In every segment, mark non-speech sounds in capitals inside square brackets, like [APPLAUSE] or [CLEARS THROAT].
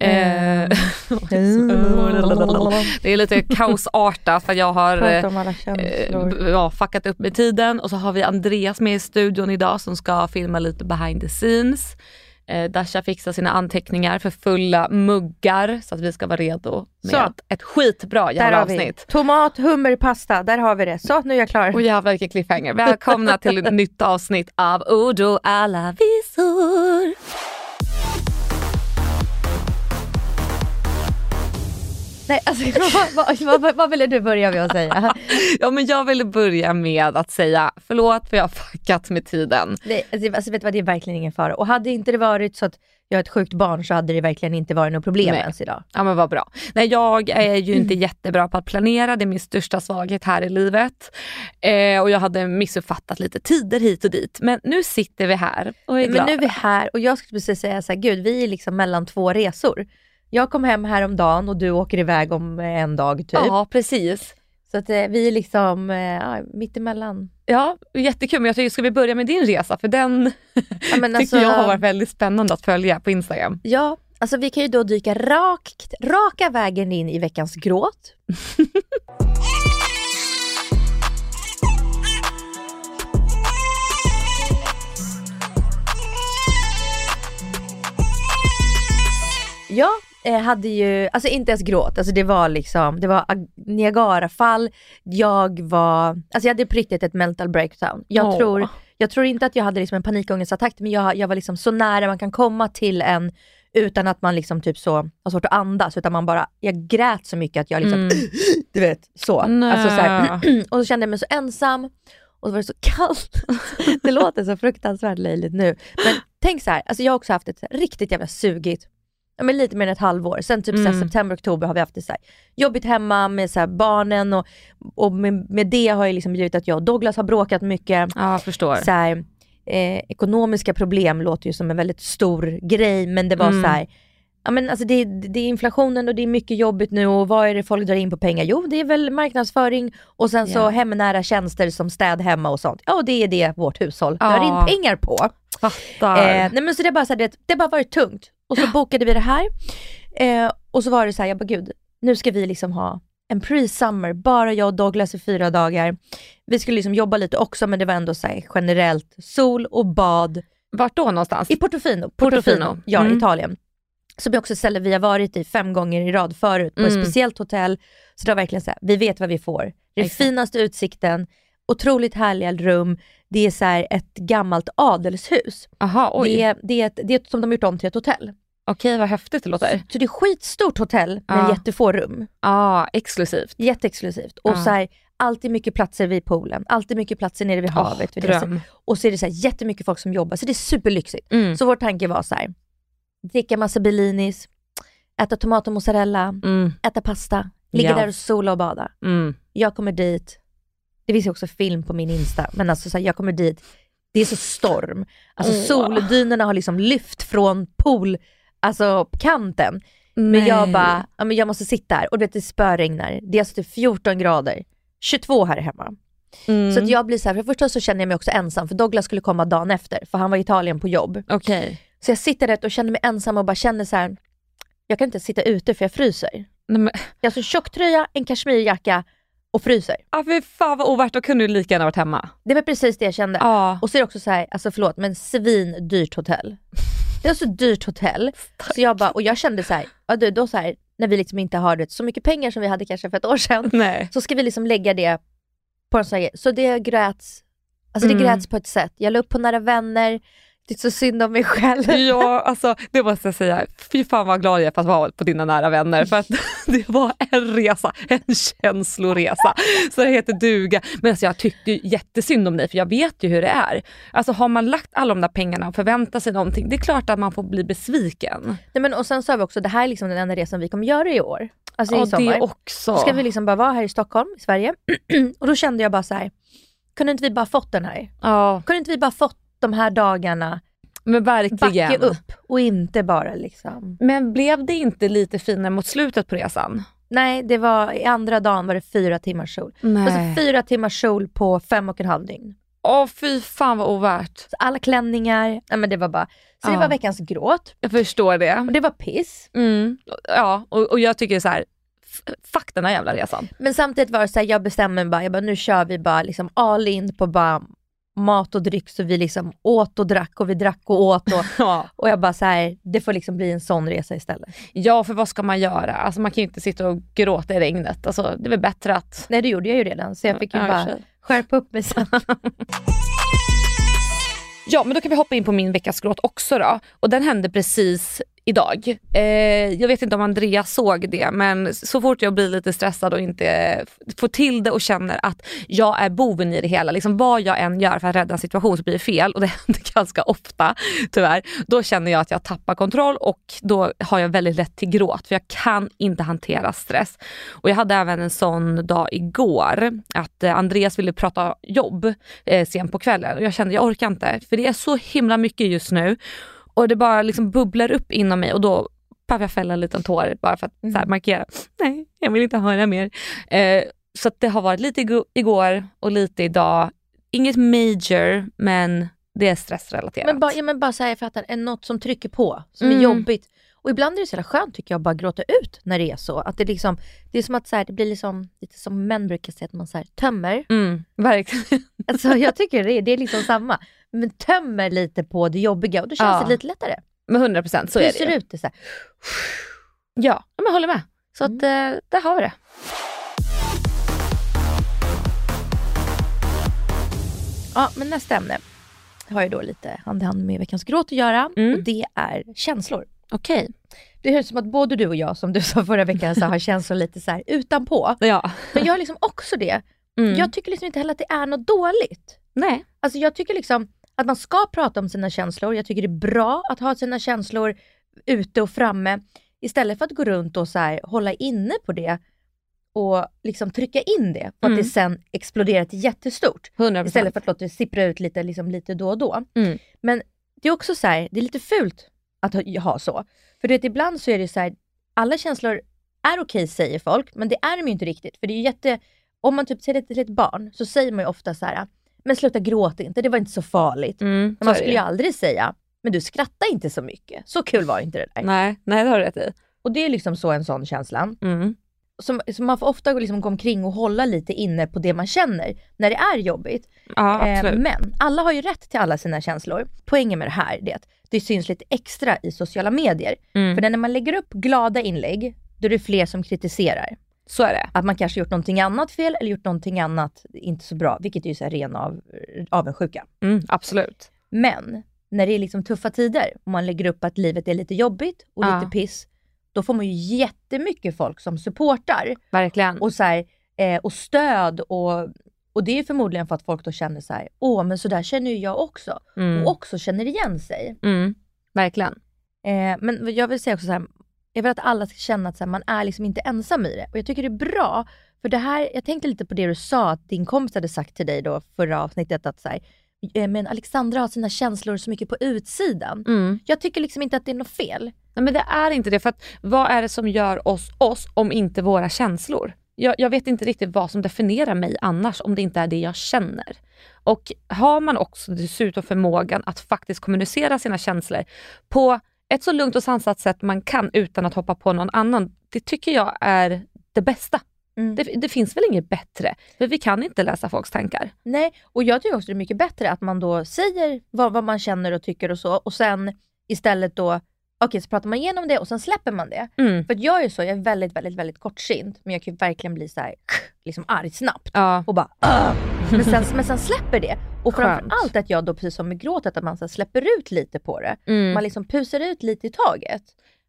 Eh, [LAUGHS] det är lite kaosartat för jag har eh, känslor. ja, fuckat upp med tiden och så har vi Andreas med i studion idag som ska filma lite behind the scenes. Eh, Dasha fixar sina anteckningar för fulla muggar så att vi ska vara redo med Så. ett skitbra jävla avsnitt. Tomat, hummer, pasta. Där har vi det. Så, nu är jag klar. Och jävlar vilken cliffhanger. Välkomna till ett nytt avsnitt av Odo alla visor. Nej, alltså, [LAUGHS] vad, vad, vad, vad ville du börja med att säga? [LAUGHS] Ja men jag ville börja med att säga förlåt för jag har fuckat med tiden. Nej, alltså, alltså, vet du vad, det är verkligen ingen fara. Och hade inte det varit så att jag har ett sjukt barn så hade det verkligen inte varit något problem Nej. ens idag. Ja men vad bra. Nej jag är ju inte jättebra på att planera, det är min största svaghet här i livet. Eh, och jag hade missuppfattat lite tider hit och dit. Men nu sitter vi här och är Men glada. nu är vi här och jag skulle precis säga så här, gud vi är liksom mellan två resor. Jag kom hem häromdagen och du åker iväg om eh, en dag typ. Ja precis. Så att eh, vi är liksom eh, ja, mittemellan. Ja, jättekul. Men jag tycker, ska vi börja med din resa? För den Ja, men [LAUGHS] tycker alltså, jag har varit väldigt spännande att följa på Instagram. Ja, alltså vi kan ju då dyka rakt, raka vägen in i veckans gråt. [LAUGHS] Eh, hade ju, alltså inte ens gråt, alltså det var liksom, det var ag- Niagarafall, jag var, alltså jag hade på riktigt ett mental breakdown. Jag, Åh. tror, jag tror inte att jag hade liksom en panikångestattack, men jag, jag var liksom så nära man kan komma till en utan att man liksom typ så har svårt att andas, utan man bara, jag grät så mycket att jag liksom, [CLEARS THROAT] du vet, så. Alltså, så här, [CLEARS THROAT] och så kände jag mig så ensam och så var det så kallt. [LAUGHS] det låter så fruktansvärt löjligt nu. Men tänk så här, alltså jag har också haft ett riktigt jävla sugigt, ja, men lite mer än ett halvår. Sen typ så här, Mm. september, oktober har vi haft det så här, jobbigt hemma med så här, barnen och, och med, med det har jag liksom blivit att jag och Douglas har bråkat mycket. Ja, förstår. Så här, eh, ekonomiska problem låter ju som en väldigt stor grej, men det var Mm. så här, ja men alltså det, det är inflationen och det är mycket jobbigt nu och vad är det folk drar in på pengar? Jo, det är väl marknadsföring och sen så Ja. hemnära tjänster som städ hemma och sånt. Ja, och det är det vårt hushåll drar Ja. in pengar på. Fattar. Eh, nej men så det är bara så här, det, det har bara varit tungt. Och så bokade vi det här. Eh, och så var det så här, jag bara gud, nu ska vi liksom ha en pre-summer, bara jag och Douglas i fyra dagar. Vi skulle liksom jobba lite också men det var ändå så här, generellt sol och bad Vart då någonstans? i Portofino. Portofino. Ja, Mm. Italien. Som är också ett ställe vi har varit i fem gånger i rad förut på ett Mm. speciellt hotell. Så det var verkligen så här, vi vet vad vi får. Det är Exakt. finaste utsikten, otroligt härliga rum, det är så ett gammalt adelshus. Aha, oj. Det är, det, är ett, det är ett, som de har gjort om till ett hotell. Okej, vad häftigt det låter. Så det är skitstort hotell men Ja. jättefå rum. Ja, exklusivt. Jätteexklusivt. Och Ja. så här, alltid mycket platser vid poolen, alltid mycket platser nere vid havet. vid det. dröm. Och så är det så här, jättemycket folk som jobbar, så det är superlyxigt. Mm. Så vår tanke var så här, dricka massa Bellinis, äta tomat och mozzarella, Mm. äta pasta, ligga Ja. där och sola och bada. Mm. Jag kommer dit, det finns ju också film på min Insta, men alltså så här, jag kommer dit, det är så storm. Alltså Åh. soldynerna har liksom lyft från pool, alltså kanten. Men jag Nej. bara, ja, men jag måste sitta här och du vet det spöregnar. Det är alltså typ 14 grader, 22 här hemma. Mm. Så att jag blir så här, för det första så känner jag mig också ensam för Douglas skulle komma dagen efter för han var i Italien på jobb. Okej. Så jag sitter där och känner mig ensam och bara känner så här. jag kan inte sitta ute för jag fryser. Nej, men, Jag har så tjocktröja, en kashmirjacka och fryser. ah, fy fan vad ovärt, då kunde du lika gärna varit hemma. Det var precis det jag kände. Ja. Och så är det också så här, alltså förlåt men svindyrt hotell. Det var så dyrt hotell. Så jag bara, och jag kände så här, ja, då, då så här, när vi liksom inte har så mycket pengar som vi hade kanske för ett år sedan, Nej. så ska vi liksom lägga det på en sån här. Så det gräts, alltså det Mm. gräts på ett sätt. Jag la upp på nära vänner, det är så synd om mig själv. Ja, alltså det måste jag säga. Fy fan vad glad jag är för att vara på dina nära vänner. För att [LAUGHS] det var en resa, en känsloresa. Så det heter duga. Men alltså jag tyckte ju jättesynd om dig för jag vet ju hur det är. Alltså har man lagt alla de där pengarna och förväntar sig någonting, det är klart att man får bli besviken. Nej, men, och sen sa vi också, det här är liksom den enda resan vi kommer göra i år. Alltså i Ja, sommar. det också. Då ska vi liksom bara vara här i Stockholm, i Sverige. [CLEARS THROAT] och då kände jag bara så här, kunde inte vi bara fått den här? Ja, Kunde inte vi bara fått de här dagarna, men verkligen. backa upp och inte bara liksom. Men blev det inte lite finare mot slutet på resan? Nej, det var i andra dagen var det fyra timmars sol. Alltså fyra timmars sol på fem och en halv dygn. Åh fy fan vad ovärt. Så alla klänningar, nej men det var bara, så det Ja. var veckans gråt Jag förstår det. och det var piss. Mm. Ja, och, och jag tycker så här, fuck den här jävla resan. Men samtidigt var det så här, jag bestämmer mig bara, jag bara, nu kör vi bara liksom all in på bara mat och dryck så vi liksom åt och drack och vi drack och åt och, [LAUGHS] Ja. och jag bara så här, det får liksom bli en sån resa istället. ja, för vad ska man göra? Alltså man kan ju inte sitta och gråta i regnet. Alltså, det är väl bättre att... Nej det gjorde jag ju redan så jag fick ju Ja, bara sig. skärpa upp mig sen. Ja, men då kan vi hoppa in på min veckas gråt också då. Och den hände precis idag. Eh, jag vet inte om Andreas såg det, men så fort jag blir lite stressad och inte får till det och känner att jag är boven i det hela, liksom vad jag än gör för att rädda en situation så blir det fel och det [LAUGHS] händer ganska ofta tyvärr. Då känner jag att jag tappar kontroll och då har jag väldigt lätt till gråt för jag kan inte hantera stress. Och jag hade även en sån dag igår att eh, Andreas ville prata jobb eh, sent på kvällen och jag kände jag orkar inte för det är så himla mycket just nu och det bara liksom bubblar upp inom mig och då behöver jag fälla en liten tår bara för att här, markera, nej jag vill inte höra mer. Eh, så det har varit lite igår och lite idag. Inget major men det är stressrelaterat. Men bara, ja, men bara så här, jag fattar, är något som trycker på, som Mm. är jobbigt. Och ibland är det så jävla skönt tycker jag att bara gråta ut när det är så. Att det, liksom, det är som att så här, det blir liksom, lite som män brukar säga, att man så här, tömmer. Mm, verkligen. Alltså, jag tycker det, är- det är liksom samma. Men tömmer lite på det jobbiga och då känns Ja. det lite lättare. Med 100 procent så är det Pyser ju. ut det så här. Ja, men jag håller med. Så att, Mm. eh, där har vi det. Ja, men nästa ämne har ju då lite hand i hand med veckans gråt att göra Mm. och det är känslor. Okej. Det är som att både du och jag, som du [LAUGHS] sa förra veckan, så har känslor lite så här utanpå. Ja. Men jag har liksom också det. Mm. Jag tycker liksom inte heller att det är något dåligt. Nej. Alltså jag tycker liksom att man ska prata om sina känslor. Jag tycker det är bra att ha sina känslor ute och framme. Istället för att gå runt och så här, hålla inne på det och liksom trycka in det. Att Mm. det sen exploderar till jättestort. 100 Istället för att låta det sippra ut lite, liksom, lite då och då. Mm. Men det är också så här, det är lite fult att ha, ha så. För du vet, ibland så är det så här, alla känslor är okej säger folk, men det är de ju inte riktigt. För det är jätte, om man typ säger det till ett barn så säger man ju ofta så här, men sluta gråta inte, det var inte så farligt. Mm, Men man skulle ju aldrig säga, men du skrattar inte så mycket. Så kul var inte det där. Nej, nej det har du rätt i. Och det är liksom så en sån känsla. Mm. Så, så man får ofta liksom gå omkring och hålla lite inne på det man känner när det är jobbigt. Ja, Eh. Men alla har ju rätt till alla sina känslor. Poängen med det här är att det syns lite extra i sociala medier. Mm. För när man lägger upp glada inlägg, då är det fler som kritiserar. Så är det. Att man kanske gjort någonting annat fel eller gjort någonting annat inte så bra, vilket är ju så här ren av, avundsjuka. Mm, absolut. Men när det är liksom tuffa tider och man lägger upp att livet är lite jobbigt och Ja. lite piss, då får man ju jättemycket folk som supportar Verkligen. och, så här, eh, och stöd och, och det är förmodligen för att folk då känner så här, åh men så där känner ju jag också. Mm. Och också känner igen sig. Mm. Verkligen. Eh, men jag vill säga också så här, jag vill att alla ska känna att så här, man är liksom inte ensam i det. Och jag tycker det är bra, för det här, jag tänkte lite på det du sa, att din kompis hade sagt till dig då förra avsnittet att så här, eh, men Alexandra har sina känslor så mycket på utsidan. Mm. Jag tycker liksom inte att det är något fel. Nej, men det är inte det. För att vad är det som gör oss oss om inte våra känslor? Jag, jag vet inte riktigt vad som definierar mig annars om det inte är det jag känner. Och har man också dessutom förmågan att faktiskt kommunicera sina känslor på ett så lugnt och sansat sätt man kan utan att hoppa på någon annan. Det tycker jag är det bästa. Mm. Det, det finns väl inget bättre? För vi kan inte läsa folks tankar. Nej, och jag tycker också det är mycket bättre att man då säger vad, vad man känner och tycker och så och sen istället då, okej så pratar man igenom det och sen släpper man det. Mm. För jag är så, jag är väldigt, väldigt, väldigt kortsint, men jag kan ju verkligen bli så här, [LAUGHS] liksom arg snabbt. Ja. Och bara "Åh!" men sen, [LAUGHS] men sen släpper det. Och framförallt att jag då, precis som med gråtet, att man så släpper ut lite på det. Mm. Man liksom pusar ut lite i taget.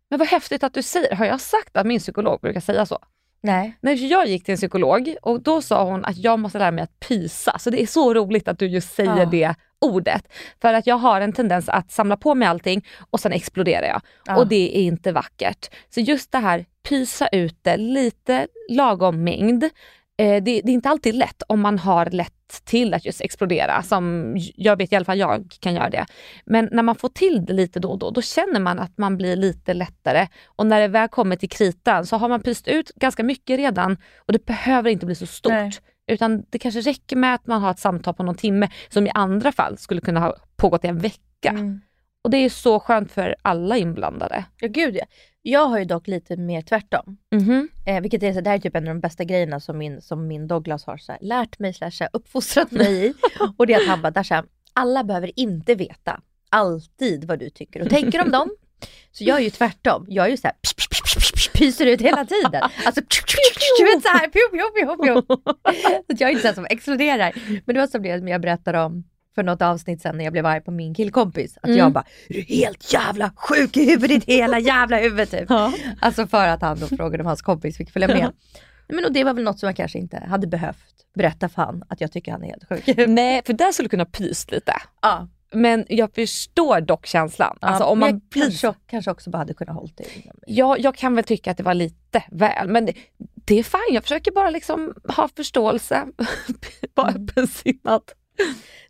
Men vad häftigt att du säger, har jag sagt att min psykolog brukar säga så? Nej. När jag gick till en psykolog och då sa hon att jag måste lära mig att pysa. Så det är så roligt att du just säger Ja. det ordet. För att jag har en tendens att samla på mig allting och sen exploderar jag. Ja. Och det är inte vackert. Så just det här, pysa ut det, lite lagom mängd. Eh, det, det är inte alltid lätt om man har lätt till att just explodera. Som jag vet i alla fall jag kan göra det. Men när man får till det lite då och då, då känner man att man blir lite lättare. Och när det väl kommer till kritan så har man pyst ut ganska mycket redan och det behöver inte bli så stort. Nej. Utan det kanske räcker med att man har ett samtal på någon timme som i andra fall skulle kunna ha pågått i en vecka. Mm. Och det är så skönt för alla inblandade. Ja gud ja. Jag har ju dock lite mer tvärtom. Mhm. Eh, vilket är så, det här är typ en av de bästa grejerna som min, som min Douglas har så här, lärt mig, slash, så här, uppfostrat mig i. [LAUGHS] Och det är att han bara, Dasha, alla behöver inte veta alltid vad du tycker och tänker om dem. Så jag är ju tvärtom. Jag är ju såhär pyser ut hela tiden. Alltså du vet såhär. Så jag är inte sån som exploderar. Men det var som det jag berättade om för något avsnitt sen när jag blev arg på min killkompis. Att Mm. jag bara, är du helt jävla sjuk i huvudet, hela jävla huvudet typ. Alltså för att han då [LAUGHS] frågade om hans kompis fick följa med. Men och det var väl något som jag kanske inte hade behövt berätta för han, att jag tycker han är helt sjuk. Nej, för där skulle du kunna pyst lite. ja, Men jag förstår dock känslan. Alltså, om man jag pys- kanske, kanske också bara hade kunnat hålla det inom mig. Ja, jag kan väl tycka att det var lite väl, men det, det är fine. Jag försöker bara liksom ha förståelse. [LAUGHS] Vara Mm. öppensinnad.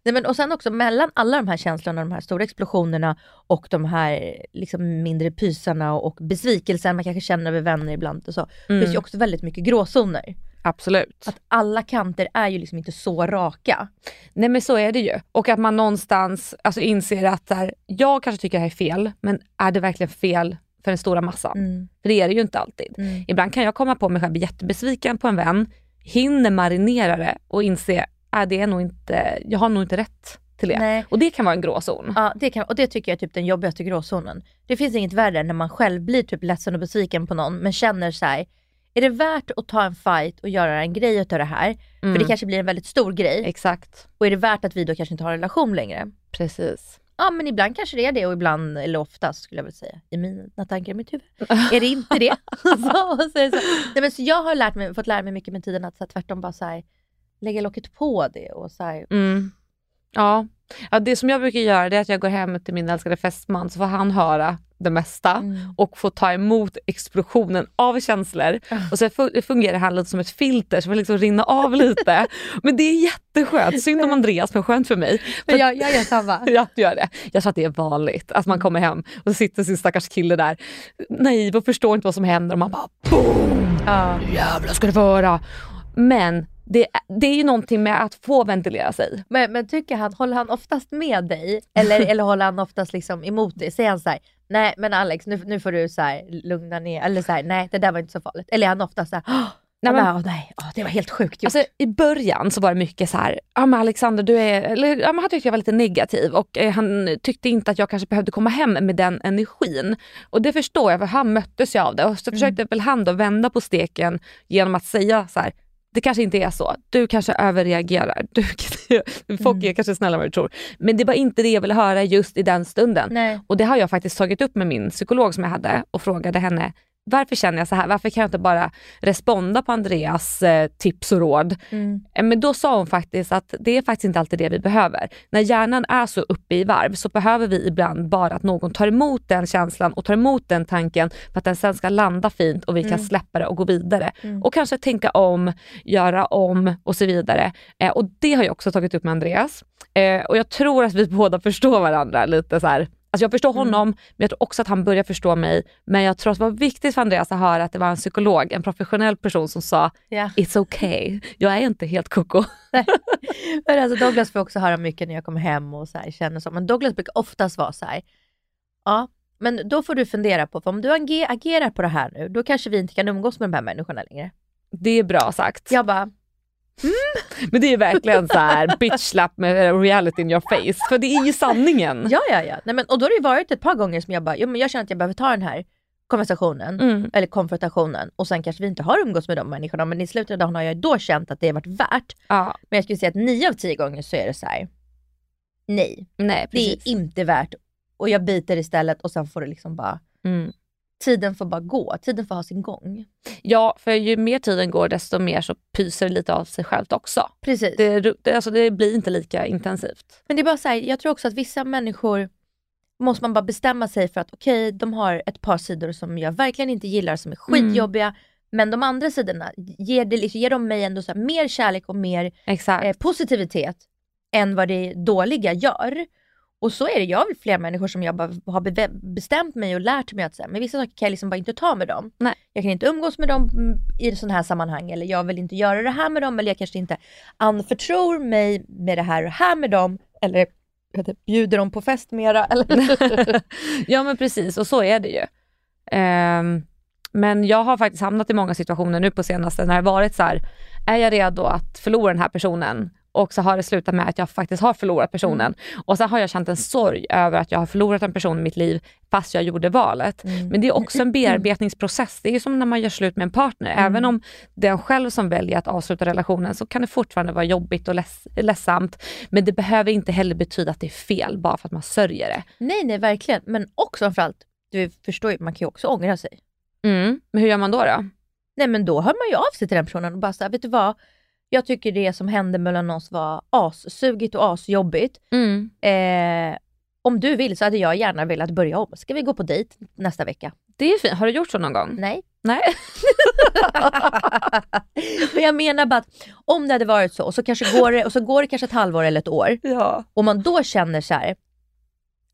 Nej, men, och sen också mellan alla de här känslorna, de här stora explosionerna och de här liksom, mindre pysarna och, och besvikelsen man kanske känner över vänner ibland och så. Mm. finns ju också väldigt mycket gråzoner. Absolut. Att alla kanter är ju liksom inte så raka. Nej men så är det ju. Och att man någonstans alltså, inser att här, jag kanske tycker det här är fel, men är det verkligen fel för den stora massan? För det är det ju inte alltid. Mm. Ibland kan jag komma på mig själv jättebesviken på en vän, hinner marinera det och inse att det är nog inte, jag har nog inte rätt till det. Nej. Och det kan vara en gråzon. Ja, det kan, och det tycker jag är typ den jobbigaste gråzonen. Det finns inget värre än när man själv blir typ ledsen och besviken på någon men känner här. Är det värt att ta en fight och göra en grej utav det här? Mm. För det kanske blir en väldigt stor grej. Exakt, Och är det värt att vi då kanske inte har en relation längre? precis. Ja men ibland kanske det är det och ibland, eller oftast skulle jag väl säga, i mina tankar i mitt huvud. [LAUGHS] är det inte det? så, och [LAUGHS] så, är det så. Nej, men så jag har lärt mig, fått lära mig mycket med tiden att så här, tvärtom bara så här, lägga locket på det och så här, Mm. Ja. Ja, det som jag brukar göra det är att jag går hem till min älskade fästman så får han höra det mesta Mm. och får ta emot explosionen av känslor. Och så fu- fungerar han lite som ett filter som liksom rinna av lite. [LAUGHS] Men det är jätteskönt. Synd om Andreas men skönt för mig. För Men jag, jag gör samma. [LAUGHS] Ja, du gör det. Jag tror att det är vanligt att man kommer hem och så sitter sin stackars kille där naiv och förstår inte vad som händer och man bara boom! Ja. Jävlar ska du få höra. Men det, det är ju någonting med att få ventilera sig. Men, men tycker han, håller han oftast med dig? Eller, eller håller han oftast liksom emot dig? Säger han så här, nej men Alex nu, nu får du så här, lugna ner, eller så här, nej det där var inte så farligt. Eller är han ofta så här, "Åh, Nej, men- men, nej åh, det var helt sjukt gjort. Alltså, I början så var det mycket så här, ja men Alexander du är, eller, ja, men han tyckte jag var lite negativ och eh, han tyckte inte att jag kanske behövde komma hem med den energin. Och det förstår jag för han möttes ju av det och så försökte väl han då vända på steken genom att säga så här, det kanske inte är så, du kanske överreagerar, du, [LAUGHS] folk är kanske snällare än vad du tror. Men det var inte det jag ville höra just i den stunden. nej. Och det har jag faktiskt tagit upp med min psykolog som jag hade och frågade henne, varför känner jag så här? Varför kan jag inte bara responda på Andreas eh, tips och råd? Mm. Eh, Men då sa hon faktiskt att det är faktiskt inte alltid det vi behöver. När hjärnan är så uppe i varv så behöver vi ibland bara att någon tar emot den känslan och tar emot den tanken för att den sen ska landa fint och vi kan släppa det och gå vidare. Och kanske tänka om, göra om och så vidare. Eh, och det har jag också tagit upp med Andreas. Eh, och jag tror att vi [LAUGHS] båda förstår varandra lite så här. Alltså jag förstår honom, men jag tror också att han börjar förstå mig. Men jag tror att det var viktigt för Andreas att höra att det var en psykolog, en professionell person som sa Ja. It's okay, jag är inte helt koko. [LAUGHS] Men alltså Douglas får också höra mycket när jag kommer hem och så här, känner så. Men Douglas brukar oftast vara så här. Ja, men då får du fundera på, för om du age- agerar på det här nu, då kanske vi inte kan umgås med de här människorna längre. Det är bra sagt. Jag bara, Men det är verkligen så här bitch slap med reality in your face. För det är ju sanningen. Ja, ja, ja. Nej, men, och då har det varit ett par gånger som jag bara, jo, men jag känner att jag behöver ta den här konversationen, Mm. eller konfrontationen och sen kanske vi inte har umgåtts med de människorna men i slutet av dagen har jag då känt att det har varit värt. Ja, Men jag skulle säga att nio av tio gånger så är det så här. nej, nej det är inte värt och jag biter istället och sen får det liksom bara, Mm. Tiden får bara gå, tiden får ha sin gång. Ja, för ju mer tiden går desto mer så pyser det lite av sig självt också. Precis. Det, det, alltså det blir inte lika intensivt. Men det är bara så här, jag tror också att vissa människor måste man bara bestämma sig för att okej, de har ett par sidor som jag verkligen inte gillar, som är skitjobbiga. Men de andra sidorna, ger, det, liksom- ger de mig ändå så mer kärlek och mer eh, positivitet än vad det dåliga gör. Och så är det, jag har flera människor som jag bara har be- bestämt mig och lärt mig att säga, men vissa saker kan jag liksom bara inte ta med dem. Nej. Jag kan inte umgås med dem i sådana här sammanhang eller jag vill inte göra det här med dem eller jag kanske inte anförtror mig med det här och här med dem eller inte, bjuder dem på fest mera. Eller? [LAUGHS] ja men precis och så är det ju. Ehm, men jag har faktiskt hamnat i många situationer nu på senaste när det varit så här, är jag redo att förlora den här personen? Och så har det slutat med att jag faktiskt har förlorat personen. Och sen har jag känt en sorg över att jag har förlorat en person i mitt liv fast jag gjorde valet. Men det är också en [CLEARS THROAT] bearbetningsprocess. Det är ju som när man gör slut med en partner. Även om det är en själv som väljer att avsluta relationen så kan det fortfarande vara jobbigt och leds- ledsamt. Men det behöver inte heller betyda att det är fel bara för att man sörjer det. nej, nej verkligen. Men också framförallt, du förstår ju, man kan ju också ångra sig. Mm. Men hur gör man då? då? Nej men då hör man ju av sig till den personen och bara såhär, vet du vad? Jag tycker det som hände mellan oss var assugigt och asjobbigt. Mm. Eh, om du vill så hade jag gärna velat börja om. Ska vi gå på dejt nästa vecka? Det är fint. Har du gjort så någon gång? Nej. Nej. [LAUGHS] Men jag menar bara att om det hade varit så och så, kanske går det, och så går det kanske ett halvår eller ett år Ja. och man då känner så här,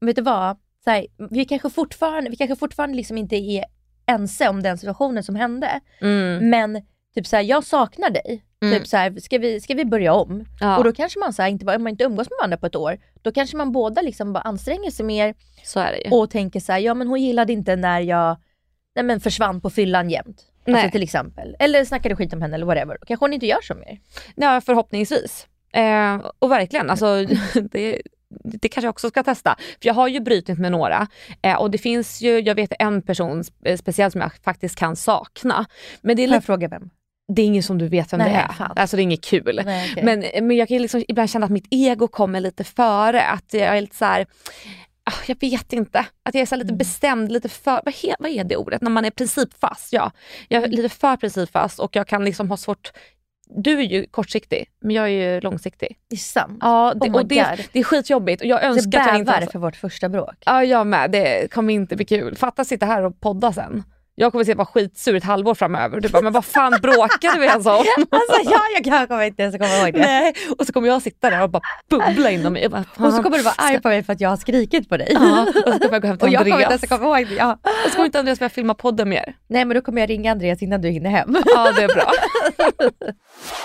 vet du vad? Så här, vi kanske fortfarande, vi kanske fortfarande liksom inte är ense om den situationen som hände. Mm. Men typ så här, jag saknar dig. Mm. Typ så här, ska, vi, ska vi börja om? Ja, Och då kanske man så här, inte om man inte umgås med varandra på ett år, då kanske man båda liksom bara anstränger sig mer så är det ju. och tänker så här, ja men hon gillade inte när jag nej, men försvann på fyllan jämt. Alltså Nej. till exempel. Eller snackade skit om henne eller whatever. Då kanske hon inte gör så mer. Ja, förhoppningsvis. Eh, och verkligen, alltså, [LAUGHS] det, det kanske jag också ska testa. För jag har ju brutit med några eh, och det finns ju, jag vet en person spe- speciellt som jag faktiskt kan sakna. Men det är, Får jag fråga vem? Det är ingen som du vet vem Nej, det är. fan. Alltså det är inget kul. Nej, okej. Men, men jag kan liksom ibland känna att mitt ego kommer lite före. Att jag är lite så här, ah, jag vet inte. Att jag är så lite Mm. bestämd, lite för, vad, he, vad är det ordet? När man är principfast. Ja, jag Mm. är lite för principfast och jag kan liksom ha svårt du är ju kortsiktig, men jag är ju långsiktig. Det är sant. Ja, det, Oh och det, det är skitjobbigt och jag önskar att jag inte... bävar för vårt första bråk. Ja, jag med. Det kommer inte bli kul. Fatta sitta här och podda sen. Jag kommer att vara skitsur ett halvår framöver. Du bara, men vad fan bråkade vi ens om? [LAUGHS] Alltså ja, jag kan kommer inte ens komma ihåg det. Nej. Och så kommer jag sitta där och bara bubbla inom mig. Bara, Och så kommer du vara arg på mig för att jag har skrikit på dig. Ja, och så kommer jag gå hem till [LAUGHS] Och jag kommer inte Andreas. ens komma ihåg det. Ja. Och så kommer inte Andreas börja filma podden mer. Nej men då kommer jag ringa Andreas innan du hinner hem. Ja, det är bra. [LAUGHS]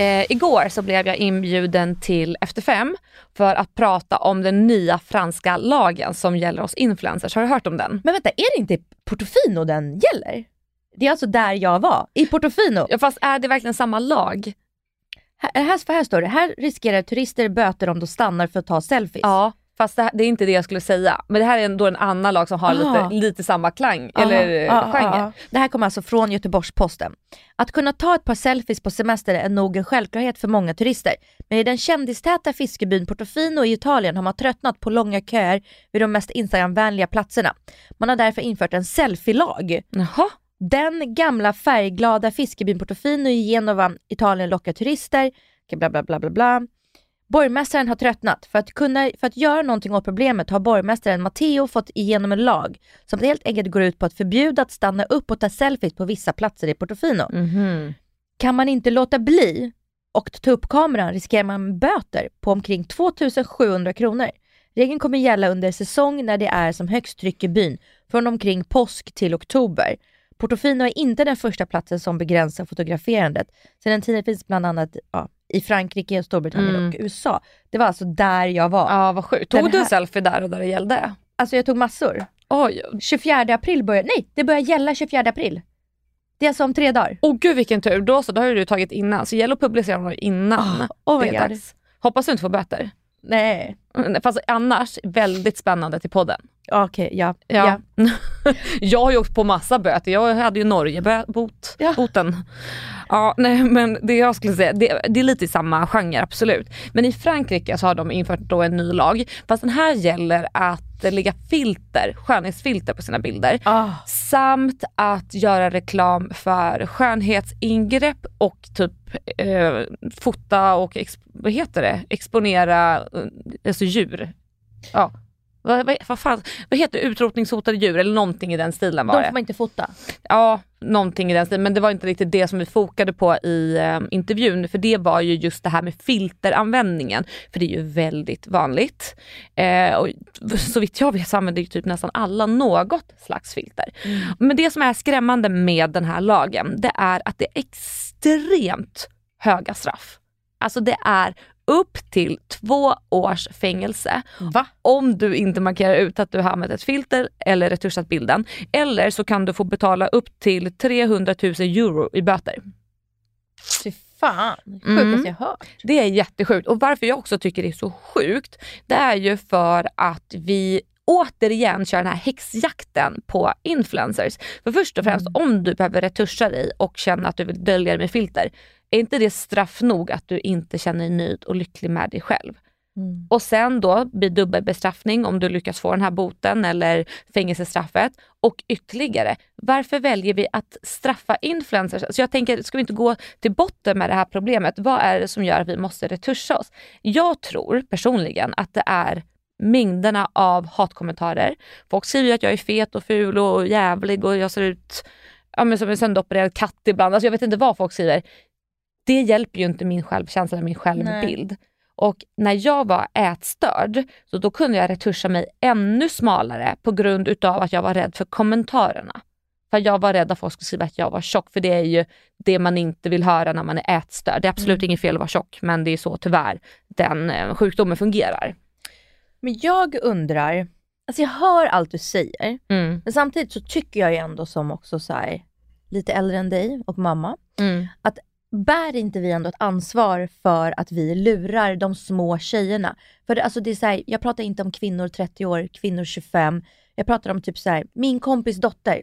Eh, igår så blev jag inbjuden till Efter fem för att prata om den nya franska lagen som gäller oss influencers. Har du hört om den? Men vänta, är det inte Portofino den gäller? Det är alltså där jag var, i Portofino. Ja, fast är det verkligen samma lag? Här, här, för här står det, här riskerar turister böter om de stannar för att ta selfies. Ja, fast det, här, det är inte det jag skulle säga. Men det här är ändå en annan lag som har lite, lite samma klang, Aha, eller ja, genre. ja, ja. Det här kommer alltså från Göteborgs-Posten. Att kunna ta ett par selfies på semester är nog en självklarhet för många turister. Men i den kändistäta fiskebyn Portofino i Italien har man tröttnat på långa köer vid de mest Instagramvänliga platserna. Man har därför infört en selfie-lag. Jaha. Den gamla färgglada fiskebyn Portofino i Genova, Italien lockar turister, bla bla bla bla bla. Borgmästaren har tröttnat. För att, kunna, för att göra någonting åt problemet har borgmästaren Matteo fått igenom en lag som helt enkelt går ut på att förbjuda att stanna upp och ta selfies på vissa platser i Portofino. Mhm. Kan man inte låta bli och ta upp kameran riskerar man böter på omkring 2700 kronor. Regeln kommer gälla under säsong när det är som högst tryck i byn, från omkring påsk till oktober. Portofino är inte den första platsen som begränsar fotograferandet. Sedan tiden finns bland annat ja, i Frankrike, Storbritannien Mm. och USA. Det var alltså där jag var. Ja, vad sjukt. Tog Den du en här- selfie där och där det gällde? Alltså jag tog massor. Oj. 24 april börjar, nej det börjar gälla 24 april. Det är alltså om tre dagar. Åh gud vilken tur. Då så, då har du tagit innan. Så gäller att publicera dem innan oh my det är dags. Hoppas du inte får böter. Nej. Fast annars, väldigt spännande till podden. Okej, ja. Ja. [LAUGHS] jag har ju åkt på massa böter. Jag hade ju Norge-bot. Boten. Ja, nej, men det jag skulle säga, det, det är lite i samma genre absolut. Men i Frankrike så har de infört då en ny lag. Fast den här gäller att lägga filter, skönhetsfilter på sina bilder. Samt att göra reklam för skönhetsingrepp och typ eh, fota och vad heter det? exponera eh, alltså djur. Ja. Vad, vad, vad, fan, vad heter det? utrotningshotade djur eller någonting i den stilen var De får man inte fota. Ja, någonting i den stilen. Men det var inte riktigt det som vi fokade på i eh, intervjun. För det var ju just det här med filteranvändningen. För det är ju väldigt vanligt. Eh, och så vitt jag vet så använder ju typ nästan alla något slags filter. Men det som är skrämmande med den här lagen, det är att det är extremt höga straff. Alltså det är upp till två års fängelse om du inte markerar ut att du har använt ett filter eller retuschat bilden. Eller så kan du få betala upp till 300 000 euro i böter. Fy fan, sjukaste Mm. jag hört. Det är jättesjukt och varför jag också tycker det är så sjukt, det är ju för att vi återigen kör den här häxjakten på influencers. För först och främst, om du behöver retuscha dig och känner att du vill dölja dig med filter, är inte det straff nog att du inte känner dig nöjd och lycklig med dig själv? Och sen då blir dubbelbestraffning om du lyckas få den här boten eller fängelsestraffet. Och ytterligare, varför väljer vi att straffa influencers? Så jag tänker, ska vi inte gå till botten med det här problemet? Vad är det som gör att vi måste retuscha oss? Jag tror personligen att det är mängderna av hatkommentarer. Folk skriver att jag är fet och ful och jävlig och jag ser ut ja, men som en sönderopererad katt ibland. Alltså jag vet inte vad folk skriver. Det hjälper ju inte min självkänsla, min självbild. Och när jag var ätstörd, så då kunde jag retuscha mig ännu smalare på grund utav att jag var rädd för kommentarerna. För jag var rädd att folk skulle skriva att jag var tjock, för det är ju det man inte vill höra när man är ätstörd. Det är absolut inget fel att vara tjock, men det är så tyvärr den eh, sjukdomen fungerar. Men jag undrar, alltså jag hör allt du säger, Mm. men samtidigt så tycker jag ju ändå som också så här, lite äldre än dig och mamma, Mm. att bär inte vi ändå ett ansvar för att vi lurar de små tjejerna? För det, alltså det är så här, jag pratar inte om kvinnor 30 år, kvinnor 25, jag pratar om typ så här, min kompis dotter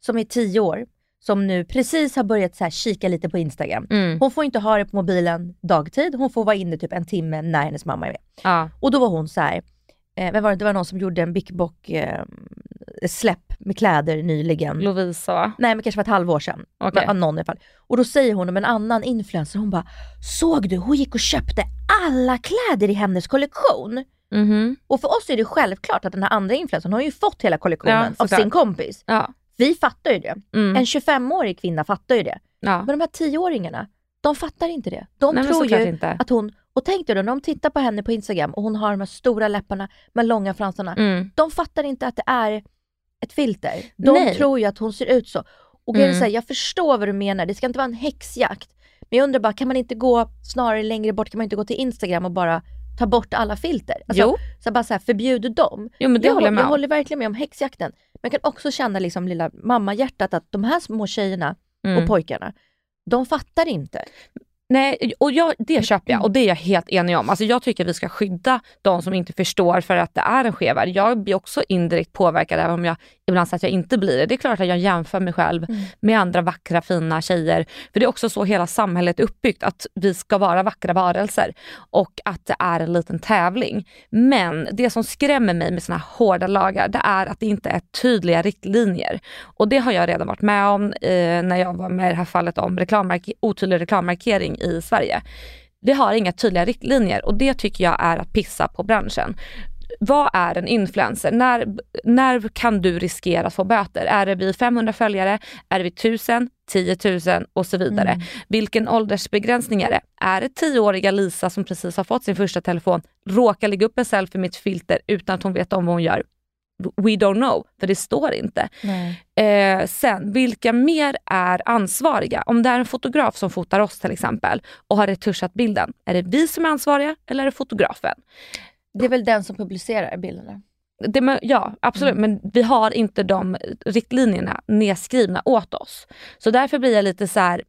som är 10 år, som nu precis har börjat så här kika lite på Instagram. Mm. Hon får inte ha det på mobilen dagtid, hon får vara inne typ en timme när hennes mamma är med. Ja. Och då var hon så här, eh, vem var det? det var någon som gjorde en Big Bock eh, släpp med kläder nyligen. Lovisa va? Nej men kanske för ett halvår sedan. Okej. Men, någon i alla fall. Och då säger hon om en annan influencer, hon bara, såg du? Hon gick och köpte alla kläder i hennes kollektion. Mhm. Och för oss är det självklart att den här andra influencern har ju fått hela Ja, kollektionen av såklart. sin kompis. Ja. Vi fattar ju det. Mm. En 25-årig kvinna fattar ju det. Ja. Men de här 10-åringarna, de fattar inte det. De Nej, tror ju inte. att hon, Och tänk dig då, när de tittar på henne på Instagram och hon har de här stora läpparna med långa fransarna. Mm. De fattar inte att det är ett filter. De Nej. tror ju att hon ser ut så. Och Mm. så här, jag förstår vad du menar, det ska inte vara en häxjakt. Men jag undrar bara, kan man inte gå snarare längre bort, kan man inte gå till Instagram och bara ta bort alla filter? Alltså, Jo. Så bara så här, förbjud dem. Jo men det jag, håller jag med jag håller verkligen med om häxjakten. Men jag kan också känna liksom lilla mammahjärtat att de här små tjejerna Mm. och pojkarna, de fattar inte. Nej, och jag, det köper jag och det är jag helt enig om. Alltså jag tycker vi ska skydda de som inte förstår för att det är en skev värld. Jag blir också indirekt påverkad även om jag ibland säger att jag inte blir det. Det är klart att jag jämför mig själv med andra vackra fina tjejer. För det är också så hela samhället är uppbyggt, att vi ska vara vackra varelser och att det är en liten tävling. Men det som skrämmer mig med såna här hårda lagar, det är att det inte är tydliga riktlinjer. Och det har jag redan varit med om eh, när jag var med i det här fallet om reklammark- otydlig reklammarkering i Sverige. Vi har inga tydliga riktlinjer och det tycker jag är att pissa på branschen. Vad är en influencer? När, när kan du riskera att få böter? Är det vid 500 följare? Är det vid 1000? 10 000 och så vidare. Vilken åldersbegränsning är det? Är det 10-åriga Lisa som precis har fått sin första telefon, råkar lägga upp en selfie med ett filter utan att hon vet om vad hon gör? We don't know, för det står inte. Eh, sen, vilka mer är ansvariga? Om det är en fotograf som fotar oss till exempel och har retuschat bilden, är det vi som är ansvariga eller är det fotografen? Det är väl den som publicerar bilderna. Det, ja, absolut. Men vi har inte de riktlinjerna nedskrivna åt oss. Så därför blir jag lite så här.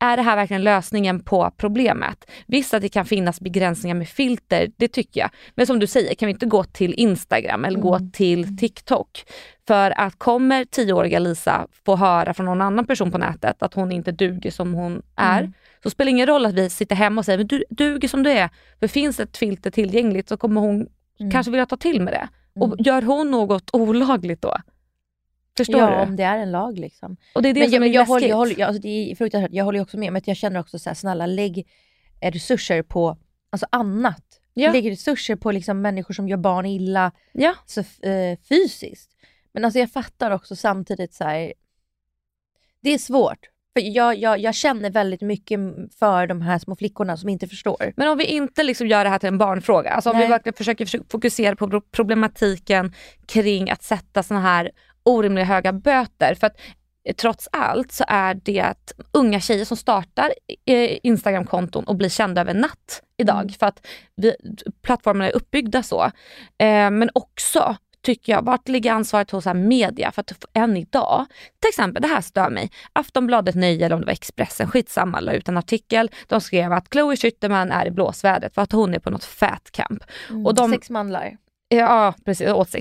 Är det här verkligen lösningen på problemet? Visst att det kan finnas begränsningar med filter, det tycker jag. Men som du säger, kan vi inte gå till Instagram eller gå till TikTok? För att kommer tioåriga Lisa få höra från någon annan person på nätet att hon inte duger som hon är, så spelar det ingen roll att vi sitter hemma och säger men du duger som du är. För finns ett filter tillgängligt så kommer hon kanske vilja ta till med det. Och gör hon något olagligt då? Förstår ja, du? om det är en lag liksom. Och det är det men som jag, är jag, läskigt. håller, jag, håller, jag, alltså det är fruktansvärt, jag håller också med, men jag känner också så här, snälla lägg resurser på alltså annat. Ja. Lägg resurser på liksom människor som gör barn illa Ja. så, eh, fysiskt. Men alltså jag fattar också samtidigt så här, det är svårt. För jag, jag, jag känner väldigt mycket för de här små flickorna som inte förstår. Men om vi inte liksom gör det här till en barnfråga, alltså om Nej. vi verkligen försöker fokusera på pro- problematiken kring att sätta såna här orimliga höga böter. För att eh, trots allt så är det unga tjejer som startar eh, Instagramkonton och blir kända över natt idag. Mm. För att vi, plattformarna är uppbyggda så. Eh, men också tycker jag, vart ligger ansvaret hos media? För att än idag, till exempel, det här stör mig. Aftonbladet Nöje eller om det var Expressen, skitsamma, la ut en artikel. De skrev att Chloe Schütterman är i blåsvädret för att hon är på något fat camp. Och de, Sex mandlar. Ja, precis. Åt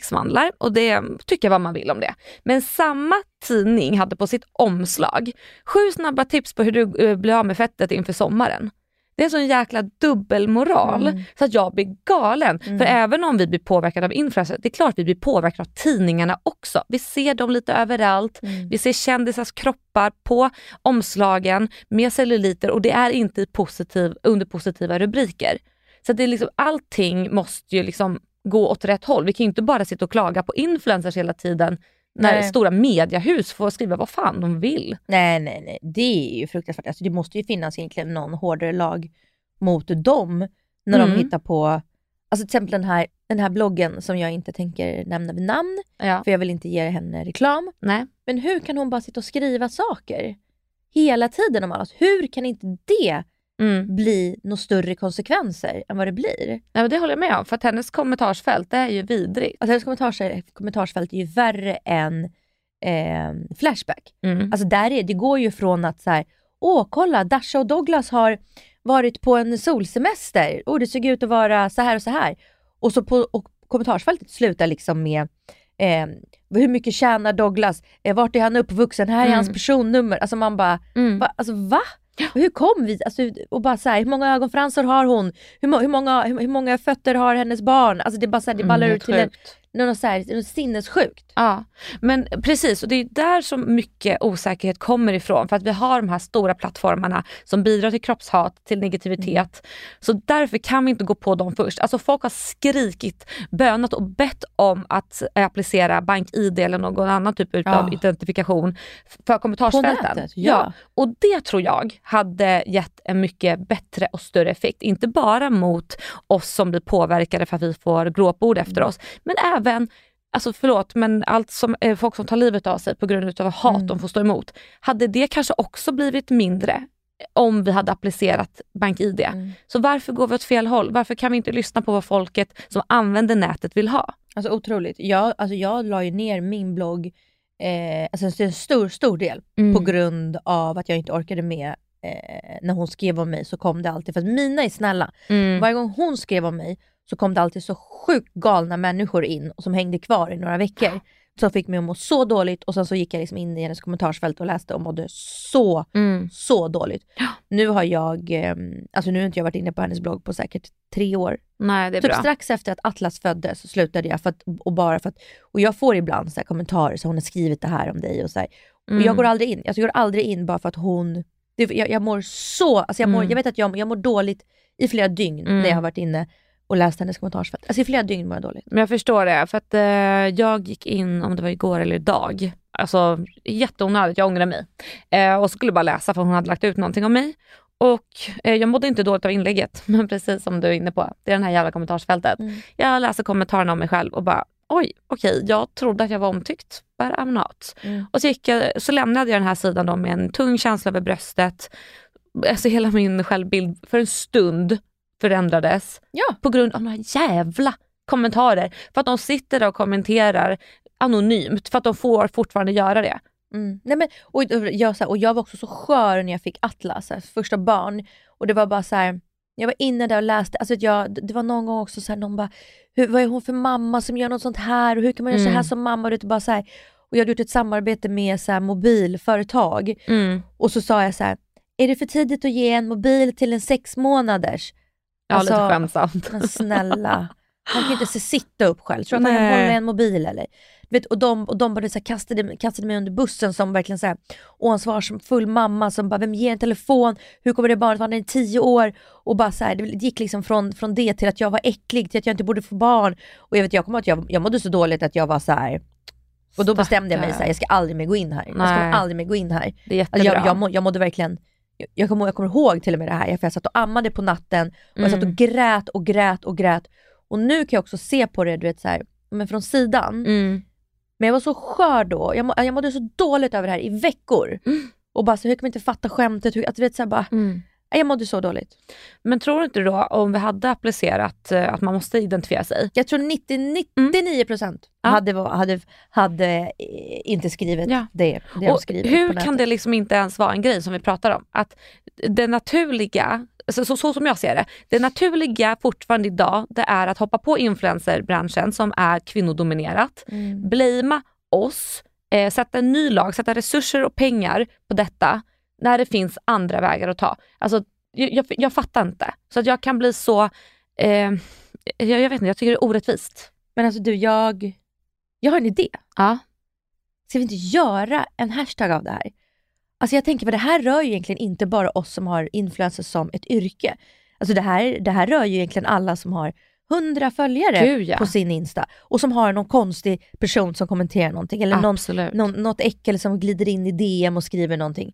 och det tycker vad man vill om det. Men samma tidning hade på sitt omslag sju snabba tips på hur du eh, blir av med fettet inför sommaren. Det är en sån jäkla dubbelmoral Mm. så att jag blir galen. För även om vi blir påverkade av influencers, det är klart vi blir påverkade av tidningarna också. Vi ser dem lite överallt. Mm. Vi ser kändisars kroppar på omslagen med celluliter och det är inte positiv, under positiva rubriker. Så det är liksom, allting måste ju liksom gå åt rätt håll. Vi kan ju inte bara sitta och klaga på influencers hela tiden när Nej. stora mediehus får skriva vad fan de vill. Nej, nej, nej. Det är ju fruktansvärt. Alltså, det måste ju finnas egentligen någon hårdare lag mot dem när Mm. de hittar på, alltså till exempel den här, den här bloggen som jag inte tänker nämna vid namn, Ja. för jag vill inte ge henne reklam. Nej. Men hur kan hon bara sitta och skriva saker hela tiden om allt? Hur kan inte det Mm. bli några större konsekvenser än vad det blir? Ja, men det håller jag med om, för att hennes kommentarsfält det är ju vidrigt. Alltså hennes kommentars, kommentarsfält är ju värre än eh, Flashback. Mm. Alltså där är, det går ju från att så här, åh kolla Dasha och Douglas har varit på en solsemester, och det såg ut att vara så här och så här. Och så på och kommentarsfältet slutar liksom med eh, hur mycket tjänar Douglas, eh, vart är han uppvuxen, här är Mm. hans personnummer. Alltså man bara, Mm. va? Alltså, va? Hur kom vi? Alltså, och bara så här, hur många ögonfransar har hon? Hur, hur, många, hur, hur många fötter har hennes barn? Alltså det, bara så här, det Mm, ballar helt ut till en. Något, så här, något sinnessjukt. Ja, men precis och det är där som mycket osäkerhet kommer ifrån för att vi har de här stora plattformarna som bidrar till kroppshat, till negativitet. Så därför kan vi inte gå på dem först. Alltså folk har skrikit, bönat och bett om att eh, applicera BankID eller någon annan typ av Ja. identifikation för kommentarsfälten. Nätet, ja. Och det tror jag hade gett en mycket bättre och större effekt. Inte bara mot oss som blir påverkade för att vi får glåpord efter Mm. oss, men även Alltså förlåt, men allt som, eh, folk som tar livet av sig på grund av hat Mm. de får stå emot. Hade det kanske också blivit mindre om vi hade applicerat BankID? Mm. Så varför går vi åt fel håll? Varför kan vi inte lyssna på vad folket som använder nätet vill ha? Alltså otroligt. Jag, alltså jag la ju ner min blogg, eh, alltså en stor, stor del, Mm. på grund av att jag inte orkade med eh, när hon skrev om mig så kom det alltid, för att mina är snälla. Mm. Varje gång hon skrev om mig så kom det alltid så sjukt galna människor in som hängde kvar i några veckor. Som fick mig att må så dåligt och sen så gick jag liksom in i hennes kommentarsfält och läste och mådde så, Mm. så dåligt. Nu har jag, eh, alltså nu har inte jag varit inne på hennes blogg på säkert tre år. Nej, det är Typ bra. strax efter att Atlas föddes så slutade jag, för att, och bara för att, och jag får ibland så här kommentarer, så hon har skrivit det här om dig och så här. Och Mm. jag går aldrig in, alltså jag går aldrig in bara för att hon, jag, jag mår så, alltså jag, mår, Mm. jag vet att jag, jag mår dåligt i flera dygn Mm. när jag har varit inne och läst hennes kommentarsfält. Alltså i flera dygn mår jag dåligt. Men jag förstår det, för att eh, jag gick in, om det var igår eller idag, alltså jätteonödigt, jag ångrar mig. Eh, och skulle bara läsa för hon hade lagt ut någonting om mig. Och eh, jag mådde inte dåligt av inlägget, [LAUGHS] men precis som du är inne på, det är den här jävla kommentarsfältet. Mm. Jag läser kommentarerna om mig själv och bara, oj, okej, jag trodde att jag var omtyckt, but I'm not. Mm. Och så, jag, så lämnade jag den här sidan då med en tung känsla över bröstet. Alltså hela min självbild för en stund förändrades Ja. på grund av några jävla kommentarer. För att de sitter där och kommenterar anonymt för att de får fortfarande göra det. Mm. Nej, men, och, jag, så här, och jag var också så skör när jag fick Atlas, så här, första barn. Och det var bara så här, jag var inne där och läste, alltså, jag, det var någon gång också så här, någon bara, hur, vad är hon för mamma som gör något sånt här och hur kan man göra så Mm. här som mamma? Och, det, bara så här, och jag hade gjort ett samarbete med så här, mobilföretag Mm. och så sa jag så här, är det för tidigt att ge en mobil till en sex månaders? Ja, lite Alltså, skämtsamt. Men snälla, han kan ju inte se sitta upp själv. Tror att han kan Nej. hålla en mobil eller? Vet, och de, och de bara så här, kastade, kastade mig under bussen som verkligen så här, oansvarsfull mamma som bara, vem ger en telefon? Hur kommer det barnet vara när det är tio år? Och bara så här, det gick liksom från, från det till att jag var äcklig, till att jag inte borde få barn. Och jag vet, jag kommer att jag, jag mådde så dåligt att jag var så här. Och då bestämde jag mig så här, jag ska aldrig mer gå in här. Jag ska Nej. aldrig mer gå in här. Det är Alltså jättebra. jag, jag, må, jag mådde verkligen, jag, kommer, jag kommer ihåg till och med det här, för jag satt och ammade på natten och jag satt och Mm. grät och grät och grät. Och nu kan jag också se på det, du vet så här, men från sidan. Mm. Men jag var så skör då, jag, må, jag mådde så dåligt över det här i veckor. Och bara så, hur kan man inte fatta skämtet? Hur, att, du vet, så här, bara, Mm. Jag mådde så dåligt. Men tror du inte då om vi hade applicerat eh, att man måste identifiera sig? Jag tror 90, 99% Ja. hade, va- hade, hade eh, inte skrivit Ja. det, det de Och skriver hur på kan det liksom inte ens vara en grej som vi pratar om? Att det naturliga, så, så, så som jag ser det, det naturliga fortfarande idag det är att hoppa på influencerbranschen som är kvinnodominerat, Mm. blamea oss, eh, sätta en ny lag, sätta resurser och pengar på detta när det finns andra vägar att ta. Alltså, jag, jag, jag fattar inte. Så att jag kan bli så, eh, jag, jag vet inte, jag tycker det är orättvist. Men alltså du, jag, jag har en idé. Ja. Ska vi inte göra en hashtag av det här? Alltså jag tänker, för det här rör ju egentligen inte bara oss som har influencers som ett yrke. Alltså det här, det här rör ju egentligen alla som har 100 följare Gud, ja. på sin Insta och som har någon konstig person som kommenterar någonting eller någon, någon, något äckel som glider in i DM och skriver någonting.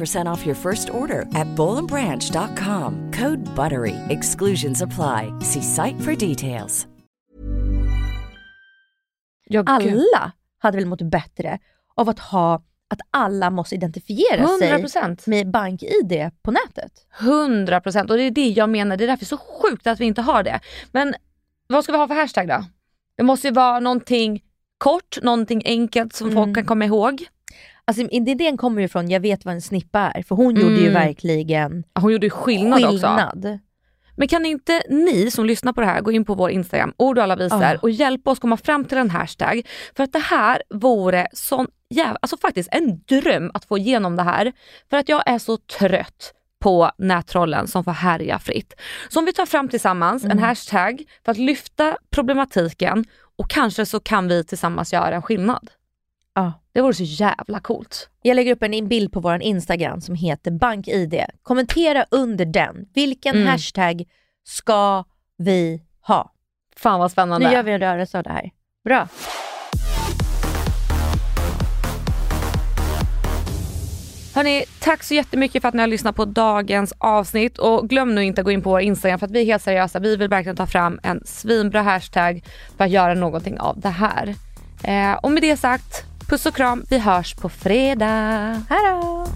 off your first order at bowlandbranch.com. Code BUTTERY. Exclusions apply. See site for details. Jag, Alla hade väl mått bättre av att ha att alla måste identifiera 100%. sig med bank-id på nätet. 100% och det är det jag menar, det är därför så sjukt att vi inte har det. Men vad ska vi ha för hashtag då? Det måste ju vara någonting kort, någonting enkelt som folk kan komma ihåg. Alltså idén kommer ju från, jag vet vad en snippa är, för hon gjorde ju Mm. verkligen Hon gjorde ju skillnad, också. skillnad. Men kan inte ni som lyssnar på det här gå in på vår Instagram, ord och alla visor Ja. och hjälpa oss komma fram till en hashtag. För att det här vore sån jävla, alltså faktiskt en dröm att få igenom det här. För att jag är så trött på nättrollen som får härja fritt. Så om vi tar fram tillsammans en hashtag för att lyfta problematiken och kanske så kan vi tillsammans göra en skillnad. Ja. Det vore så jävla coolt. Jag lägger upp en bild på vår Instagram som heter BankID. Kommentera under den. Vilken Mm. hashtag ska vi ha? Fan vad spännande. Nu gör vi en rörelse av det här. Bra. Hörni, tack så jättemycket för att ni har lyssnat på dagens avsnitt och glöm nu inte att gå in på vår Instagram för att vi är helt seriösa. Vi vill verkligen ta fram en svinbra hashtag för att göra någonting av det här. Eh, och med det sagt, puss och kram. Vi hörs på fredag. Hej då!